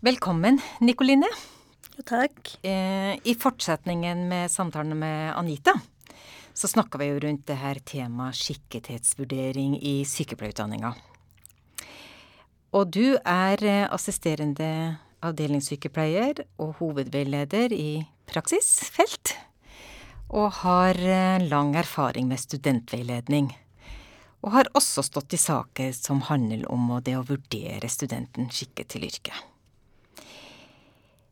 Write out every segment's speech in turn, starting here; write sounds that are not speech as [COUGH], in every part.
Velkommen, Nikoline. Takk. Eh, I fortsetningen med samtalen med Anita, så snakka vi jo rundt det her temaet skikkethetsvurdering i sykepleierutdanninga. Og du er eh, assisterende avdelingssykepleier og hovedveileder i praksisfelt. Og har eh, lang erfaring med studentveiledning. Og har også stått i saker som handler om det å vurdere studenten skikket til yrket.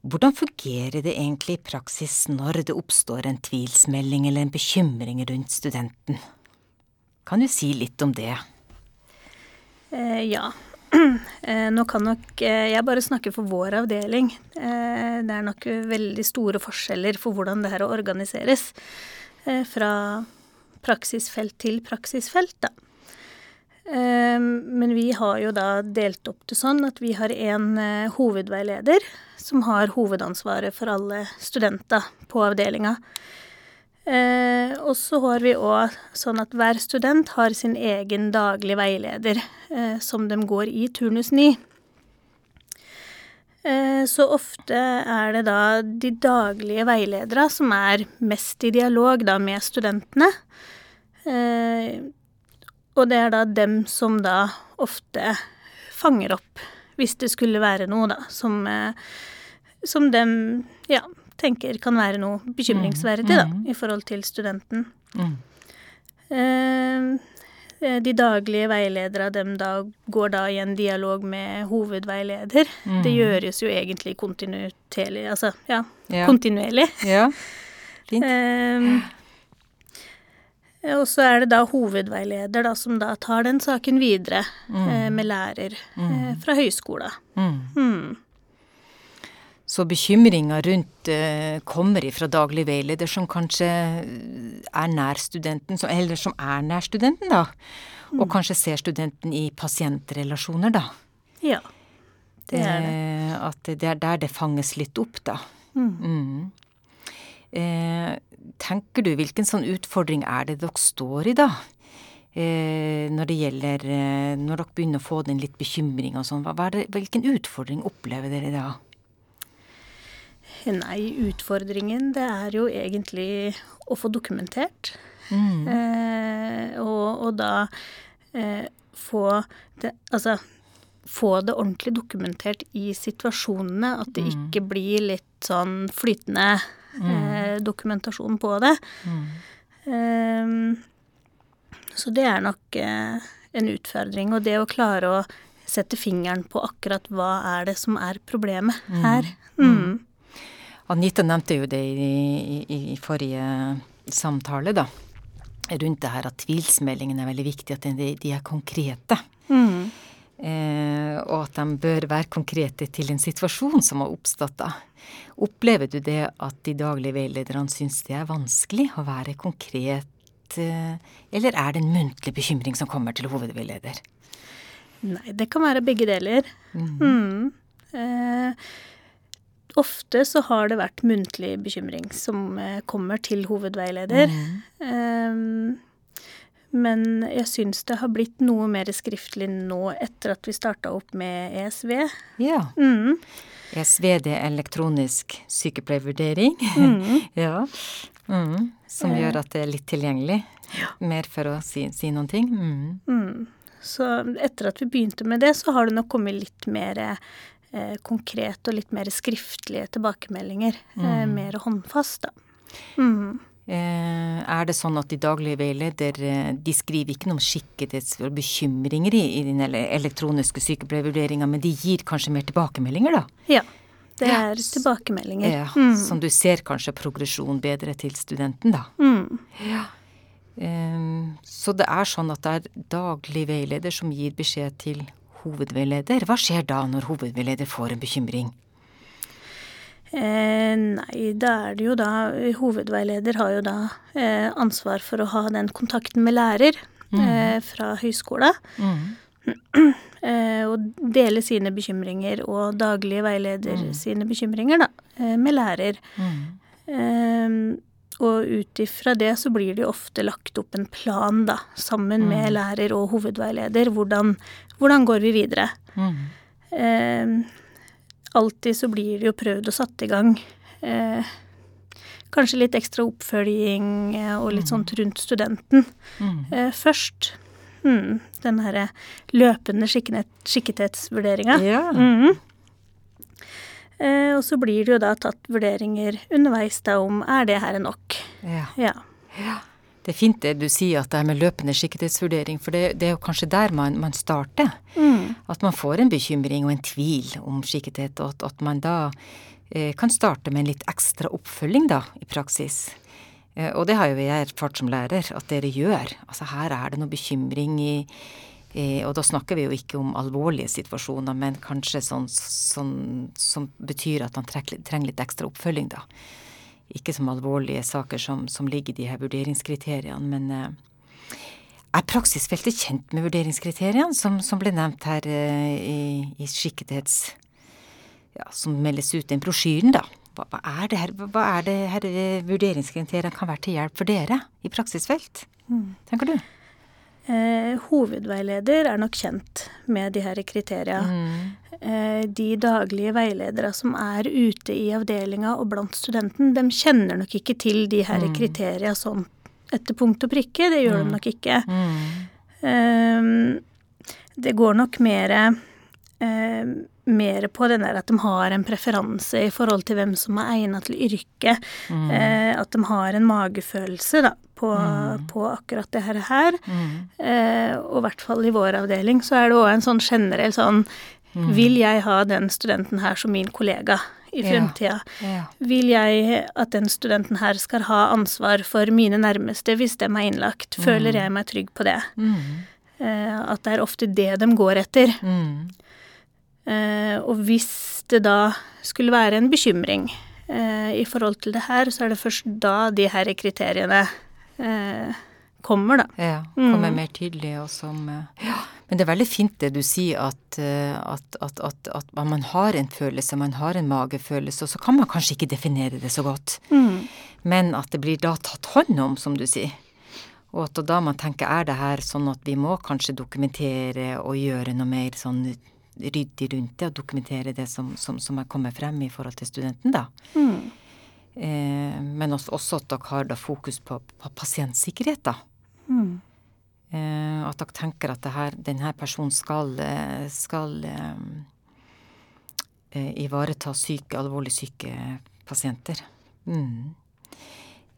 Hvordan fungerer det egentlig i praksis når det oppstår en tvilsmelding eller en bekymring rundt studenten? Kan du si litt om det? Eh, ja. [CLEARS THROAT] Eh, nå kan nok eh, jeg bare snakke for vår avdeling. Eh, det er nok veldig store forskjeller for hvordan det her organiseres. Fra praksisfelt til praksisfelt, da. Eh, men vi har jo da delt opp det sånn at vi har en hovedveileder som har hovedansvaret for alle studenter på avdelinga. Eh, og så har vi òg sånn at hver student har sin egen daglig veileder, eh, som de går i turnus 9. Eh, så ofte er det da de daglige veiledere som er mest i dialog da med studentene. Eh, og det er da dem som da ofte fanger opp, hvis det skulle være noe, da, som, eh, som dem ja, tenker kan være noe bekymringsverdig, da, Mm, mm. i forhold til studenten. Mm. Eh, de daglige veiledere, dem da går da i en dialog med hovedveileder. Mm. Det gjøres jo egentlig kontinuerlig, altså ja, Ja. kontinuerlig. Ja, [LAUGHS] fint. Eh, og så er det da hovedveileder da, som da tar den saken videre eh, med lærer eh, fra høyskolen. Mm. Mm. Så bekymringa rundt eh, kommer ifra daglig veileder som kanskje er nær studenten, som- eller som er nær studenten, da. Og kanskje ser studenten i pasientrelasjoner, da. Ja, det er det. Eh, At det er der det fanges litt opp, da. Mm. Eh, tenker du, hvilken sånn utfordring er det dere står i, da? Eh, når det gjelder eh, Når dere begynner å få den litt bekymring og sånn, er hvilken utfordring opplever dere da? Nei, utfordringen det er jo egentlig å få dokumentert. Mm. Eh, og, og da eh, få det Altså få det ordentlig dokumentert i situasjonene. At det ikke blir litt sånn flytende eh, dokumentasjon på det. Eh, så det er nok eh, en utfordring. Og det å klare å sette fingeren på akkurat hva er det som er problemet her. Mm. Anita nevnte jo det i, i, i forrige samtale, da. Rundt det her at tvilsmeldingene er veldig viktig, at de, de er konkrete. Mm. Eh, og at de bør være konkrete til en situasjon som har oppstått da. Opplever du det at de daglige veilederne syns det er vanskelig å være konkret, eh, eller er det en muntlig bekymring som kommer til hovedveileder? Nei, det kan være begge deler. Mm. Eh, ofte så har det vært muntlig bekymring som eh, kommer til hovedveileder. Eh, men jeg syns det har blitt noe mer skriftlig nå etter at vi starta opp med ESV. Ja. Mm. ESV, det er elektronisk sykepleiervurdering. [LAUGHS] ja. Mm. Som gjør at det er litt tilgjengelig. Mer for å si, si noen ting. Mm. Mm. Så etter at vi begynte med det, så har det nok kommet litt mer eh, konkret og litt mer skriftlige tilbakemeldinger. Eh, mer håndfast, da. Mm. Eh, er det sånn at de daglige veileder eh, de skriver ikke noe om skikkethets- og bekymringer i, den elektroniske sykepleiervurderinga, men de gir kanskje mer tilbakemeldinger, da? Ja. Det Ja. er tilbakemeldinger. Ja, Som du ser kanskje progresjon bedre til studenten, da. Mm. Eh, så det er sånn at det er daglig veileder som gir beskjed til hovedveileder. Hva skjer da når hovedveileder får en bekymring? Eh, nei, da er det jo da Hovedveileder har jo da eh, ansvar for å ha den kontakten med lærer eh, fra høyskolen. Eh, og dele sine bekymringer og daglige veileder sine bekymringer, da, med lærer. Eh, og ut ifra det så blir det jo ofte lagt opp en plan, da, sammen med lærer og hovedveileder. Hvordan, hvordan går vi videre? Eh, alltid så blir det jo prøvd å satt i gang eh, kanskje litt ekstra oppfølging eh, og litt sånt rundt studenten Mm. eh, først. Mm, den herre løpende skikkenhet, skikkethetsvurderinga. Ja. Mhm. Eh, og så blir det jo da tatt vurderinger underveis da om er det her nok. ja. Ja. Det er fint det du sier at det er med løpende sikkerhetsvurdering, for det, det er jo kanskje der man, man starter. Mm. At man får en bekymring og en tvil om sikkerhet, og at, at man da eh, kan starte med en litt ekstra oppfølging da, i praksis. Eh, og det har jo jeg erfart som lærer at dere gjør. Altså her er det noe bekymring i eh, Og da snakker vi jo ikke om alvorlige situasjoner, men kanskje sånn, sånn som betyr at man trenger, litt ekstra oppfølging, da. Ikke som alvorlige saker som, som ligger i de her vurderingskriteriene, men eh, er praksisfeltet kjent med vurderingskriteriene som, som ble nevnt her eh, i, i skikkethets... Ja, som meldes ut i den brosjyren, da. Hva, hva er det her, hva er det her eh, vurderingskriteriene kan være til hjelp for dere i praksisfelt? Tenker du? Eh, hovedveileder er nok kjent med de her kriteria. Eh, de daglige veiledere som er ute i avdelinga og blant studenten, de kjenner nok ikke til de her kriteria sånn etter punkt og prikke. Det gjør de nok ikke. Eh, det går nok mer eh, mer på den der at de har en preferanse i forhold til hvem som er egnet til yrket. Eh, at de har en magefølelse da, på, på akkurat det her. Mm. Eh, og i hvert fall i vår avdeling så er det òg en sånn generell sånn Vil jeg ha den studenten her som min kollega i Ja. fremtida? Ja. Vil jeg at den studenten her skal ha ansvar for mine nærmeste hvis de er innlagt? Føler jeg meg trygg på det? Eh, at det er ofte det de går etter. Mm. Eh, og hvis det da skulle være en bekymring eh, i forhold til det her, så er det først da de her kriteriene eh, kommer, da. Ja, kommer mer tydelig og som Ja. Men det er veldig fint det du sier, at, at, at, at, at man har en følelse, man har en magefølelse, og så kan man kanskje ikke definere det så godt. Men at det blir da tatt hånd om, som du sier. Og at da man tenker er det her sånn at vi må kanskje dokumentere og gjøre noe mer sånn ryddig rundt det, og dokumentere det som, som, som er kommet frem i forhold til studenten, da. Eh, men også, også at dere har da fokus på, på pasientsikkerhet, da. Eh, at dere tenker at her, denne personen skal, eh, skal eh, eh, ivareta syke, alvorlig syke pasienter. Mm.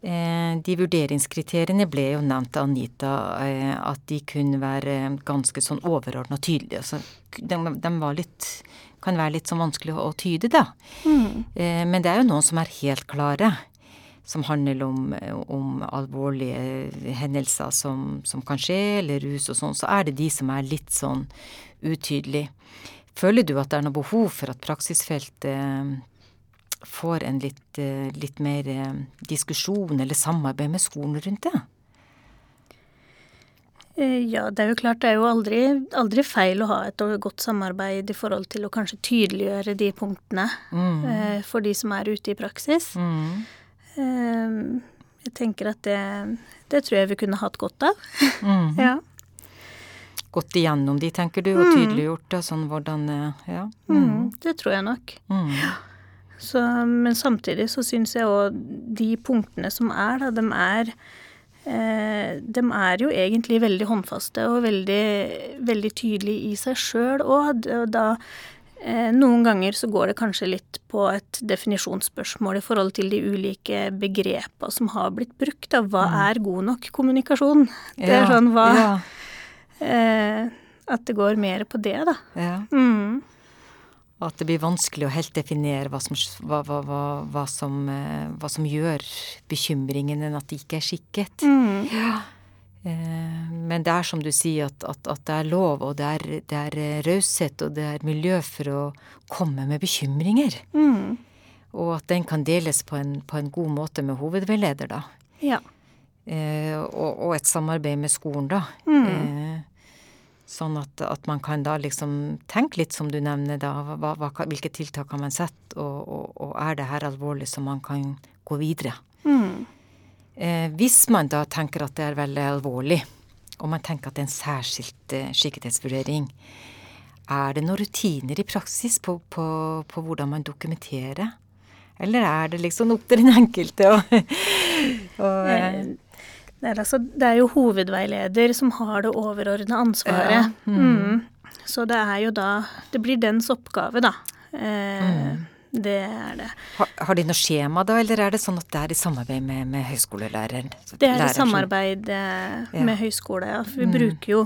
Eh, de vurderingskriteriene ble jo nevnt av Anita, eh, at de kunne være ganske sånn overordna tydelige. Altså, de, de var litt kan være litt sånn vanskelig å, tyde, da. Eh, men det er jo noen som er helt klare. Som handler om, om alvorlige hendelser som, som kan skje, eller rus og sånn. Så er det de som er litt sånn utydelige. Føler du at det er noe behov for at praksisfeltet eh, får en litt, eh, litt mer eh, diskusjon eller samarbeid med skolen rundt det? Eh, Ja, det er jo klart, det er jo aldri, aldri feil å ha et godt samarbeid i forhold til å kanskje tydeliggjøre de punktene mm. for de som er ute i praksis. Mm. Jeg tenker at det, det tror jeg vi kunne hatt godt av. Mm. [LAUGHS] Ja. Gått igjennom de, tenker du, og tydeliggjort det, sånn hvordan Ja. Mm, det tror jeg nok. Mm. Så, men samtidig så syns jeg òg de punktene som er, da, de er eh, De er jo egentlig veldig håndfaste og veldig, veldig tydelige i seg sjøl òg. Da eh, Noen ganger så går det kanskje litt på et definisjonsspørsmål i forhold til de ulike begrepa som har blitt brukt. Da. Hva er god nok kommunikasjon? Det er sånn hva ja, eh, At det går mer på det, da. ja. Mm. At det blir vanskelig å helt definere hva som, hva, hva, som, eh, hva som gjør bekymringen enn at det ikke er skikket. Mm. Eh, Men det er som du sier, at, at, at det er lov, og det er, det er eh, raushet, og det er miljø for å komme med bekymringer. Mm. Og at den kan deles på en, på en god måte med hovedveileder, da. Ja. Eh, og, og et samarbeid med skolen, da. Mm. Eh, sånn at, at man kan da liksom tenke litt som du nevner, da. Hva, hva, hvilke tiltak kan man sette, og, og, og er det her alvorlig så man kan gå videre? Mm. Eh, hvis man da tenker at det er veldig alvorlig, og man tenker at det er en særskilt eh, skikkethetsvurdering, Er det noen rutiner i praksis på, på, på hvordan man dokumenterer? Eller er det liksom opp til den enkelte å [LAUGHS] det, er altså, det er jo hovedveileder som har det overordna ansvaret. Ja. Mm. Mm. Så det er jo da Det blir dens oppgave, da. Eh, mm. Det er det. Har, har, de noe skjema da, eller er det sånn at det er i samarbeid med, med høyskolelæreren? Det er i samarbeid eh, ja. med høyskole, ja. For vi mm. bruker jo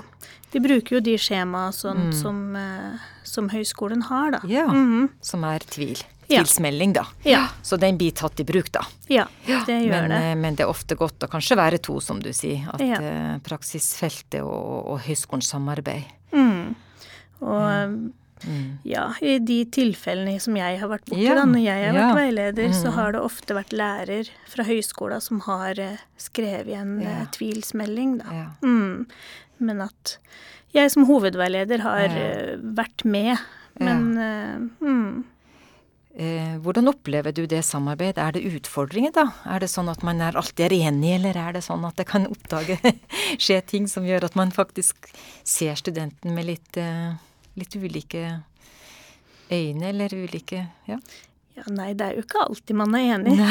de bruker jo de skjemaene sånn mm. som, eh, som, høyskolen har, da. Ja, mm. Som er tvil. Tvilsmelding, da. Ja. Så den blir tatt i bruk, da. Ja, det gjør men, det. Eh, men det er ofte godt å kanskje være to, som du sier. At ja. eh, praksisfeltet og, og høyskolen samarbeider. Mm. Og Mm. Ja, i de tilfellene som jeg har vært borti, ja. da, når jeg har vært veileder, mm. så har det ofte vært lærer fra høyskolen som har eh, skrevet en ja. tvilsmelding, da. Mm. Men at jeg som hovedveileder har vært med. Men uh, mm. Hvordan opplever du det samarbeidet? Er det utfordringer, da? Er det sånn at man er alltid er enig, eller er det sånn at det kan oppdage [LAUGHS] skje ting som gjør at man faktisk ser studenten med litt eh, litt ulike øyne, eller ulike Ja. Ja, Nei, det er jo ikke alltid man er enig. [LAUGHS] [LAUGHS]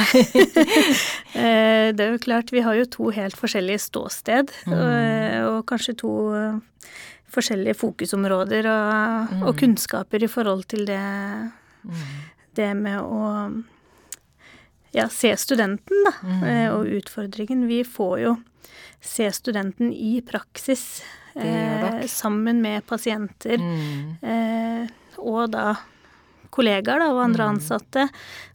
Eh, det er jo klart, vi har jo to helt forskjellige ståsted, mm. og, og, kanskje to eh, forskjellige fokusområder og, mm. og, kunnskaper i forhold til det, mm. Det med å ja, se studenten, da, mm. eh, og utfordringen. Vi får jo se studenten i praksis eh, sammen med pasienter. Mm. Eh, og da kollegaer da, og andre mm. ansatte.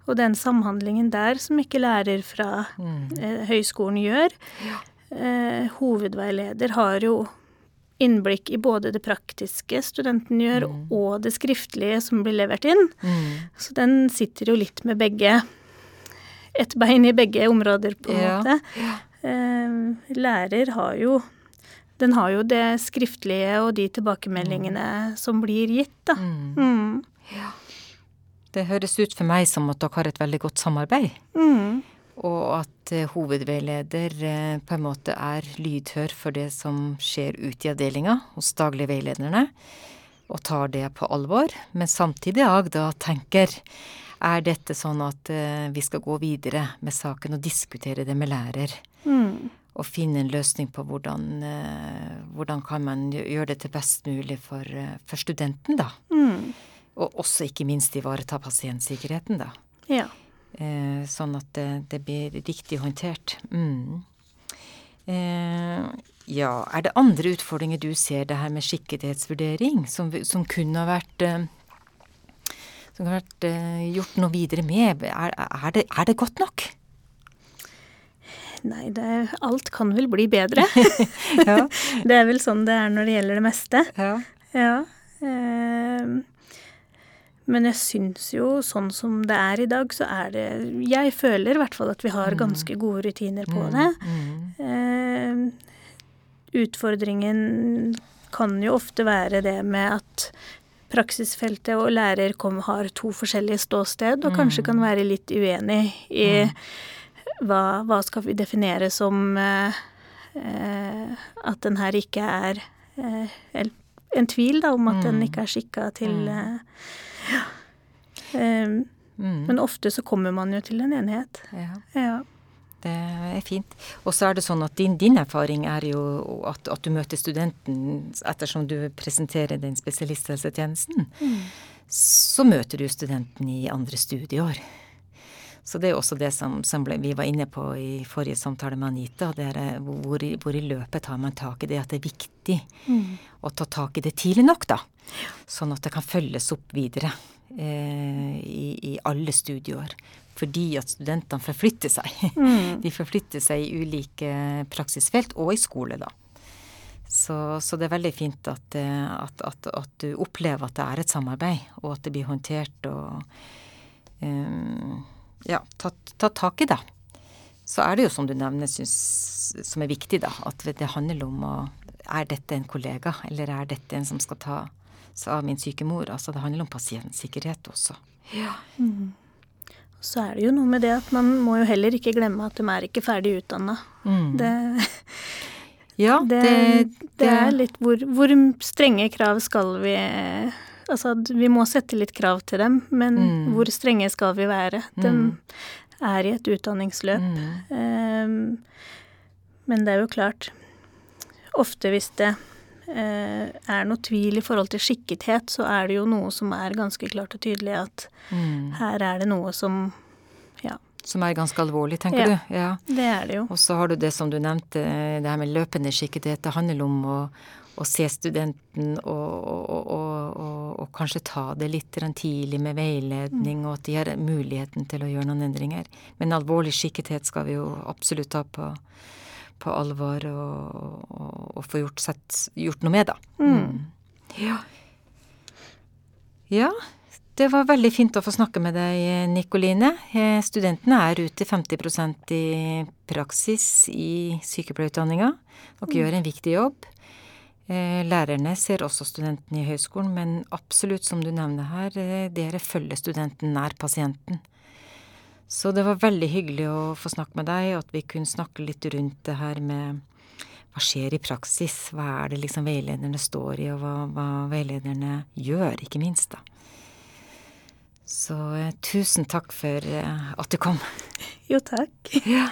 Og den samhandlingen der som ikke lærer fra mm. eh, høyskolen gjør. Ja. Eh, hovedveileder har jo innblikk i både det praktiske studenten gjør, mm. og det skriftlige som blir levert inn. Mm. Så den sitter jo litt med begge Et bein i begge områder, på en ja. måte. Eh, lærer har jo den har jo det skriftlige og de tilbakemeldingene mm. som blir gitt, da. Mm. Mm. Ja. Det høres ut for meg som at dere har et veldig godt samarbeid. Mm. Og at uh, hovedveileder uh, på en måte er lydhør for det som skjer ute i avdelinga hos daglige veilederne, og tar det på alvor. Men samtidig òg da tenker er dette sånn at uh, vi skal gå videre med saken og diskutere det med lærer? Mm Og finne en løsning på hvordan, eh, hvordan kan man gjøre det til best mulig for, eh, for studenten, da. Mm. Og også ikke minst ivareta pasientsikkerheten, da. Ja. Eh, sånn at det, det, blir riktig håndtert. Mm. Eh, ja, er det andre utfordringer du ser det her med skikkethetsvurdering, som, som kunne ha vært eh, som kunne vært eh, gjort noe videre med? Er, er, det, er det godt nok? Nei, det, alt kan vel bli bedre. [LAUGHS] [LAUGHS] ja. Det er vel sånn det er når det gjelder det meste. Ja. ja. Eh, men jeg syns jo, sånn som det er i dag, så er det Jeg føler i hvert fall at vi har mm. ganske gode rutiner på mm, det. Mm. Eh, utfordringen kan jo ofte være det med at praksisfeltet og lærer kom, har to forskjellige ståsted, og kanskje kan være litt uenig i hva, hva skal vi definere som eh, eh, at den her ikke er eh, en tvil da, om at den ikke er skikka til. Eh, ja. Um, mm. Men ofte så kommer man jo til en enighet. Ja. ja. Det er fint. Og så er det sånn at din, din erfaring er jo at, at, du møter studenten ettersom du presenterer den spesialisthelsetjenesten. Mm. Så møter du studenten i andre studieår. Så det er også det som, som ble, vi var inne på i forrige samtale med Anita. Det er hvor, hvor, i løpet tar man tak i det at det er viktig mm. å ta tak i det tidlig nok, da. Sånn at det kan følges opp videre eh, i, i, alle studieår. Fordi at studentene forflytter seg. Mm. [LAUGHS] De forflytter seg i ulike praksisfelt, og i skole, da. Så, så, det er veldig fint at, eh, at, at, at, du opplever at det er et samarbeid, og at det blir håndtert og um, ja, ta, ta, tak i, det, Så er det jo som du nevner, synes, som er viktig, da, at det handler om å Er dette en kollega, eller er dette en som skal ta seg av min syke mor? Altså det handler om pasientsikkerhet også. Ja. Mm. Så er det jo noe med det at man må jo heller ikke glemme at de er ikke ferdig utdanna. Mm. Det Ja, det, det, det er litt hvor, hvor, strenge krav skal vi Altså, vi må sette litt krav til dem, men mm. hvor strenge skal vi være? De mm. er i et utdanningsløp. Mm. Um, men det er jo klart Ofte hvis det uh, er noe tvil i forhold til skikkethet, så er det jo noe som er ganske klart og tydelig at mm. her er det noe som som er ganske alvorlig, tenker ja, du? Ja, det er det jo. Og så har du det som du nevnte, det her med løpende skikkethet. Det handler om å, å se studenten og, og, og, og, kanskje ta det litt tidlig med veiledning, og at de har muligheten til å gjøre noen endringer. Men alvorlig skikkethet skal vi jo absolutt ta på, på alvor og, få gjort, sett, gjort, noe med, da. Mm. Ja. Ja, det var veldig fint å få snakke med deg, Nikoline. Eh, studentene er ute 50% i praksis i sykepleierutdanninga. Dere mm. gjør en viktig jobb. Eh, lærerne ser også studentene i høyskolen, men absolutt, som du nevner her, eh, dere følger studenten nær pasienten. Så det var veldig hyggelig å få snakke med deg, og at vi kunne snakke litt rundt det her med hva skjer i praksis? Hva er det liksom veilederne står i, og hva, hva veilederne gjør, ikke minst, da. Så eh, tusen takk for eh, at du kom. Jo, takk. Ja.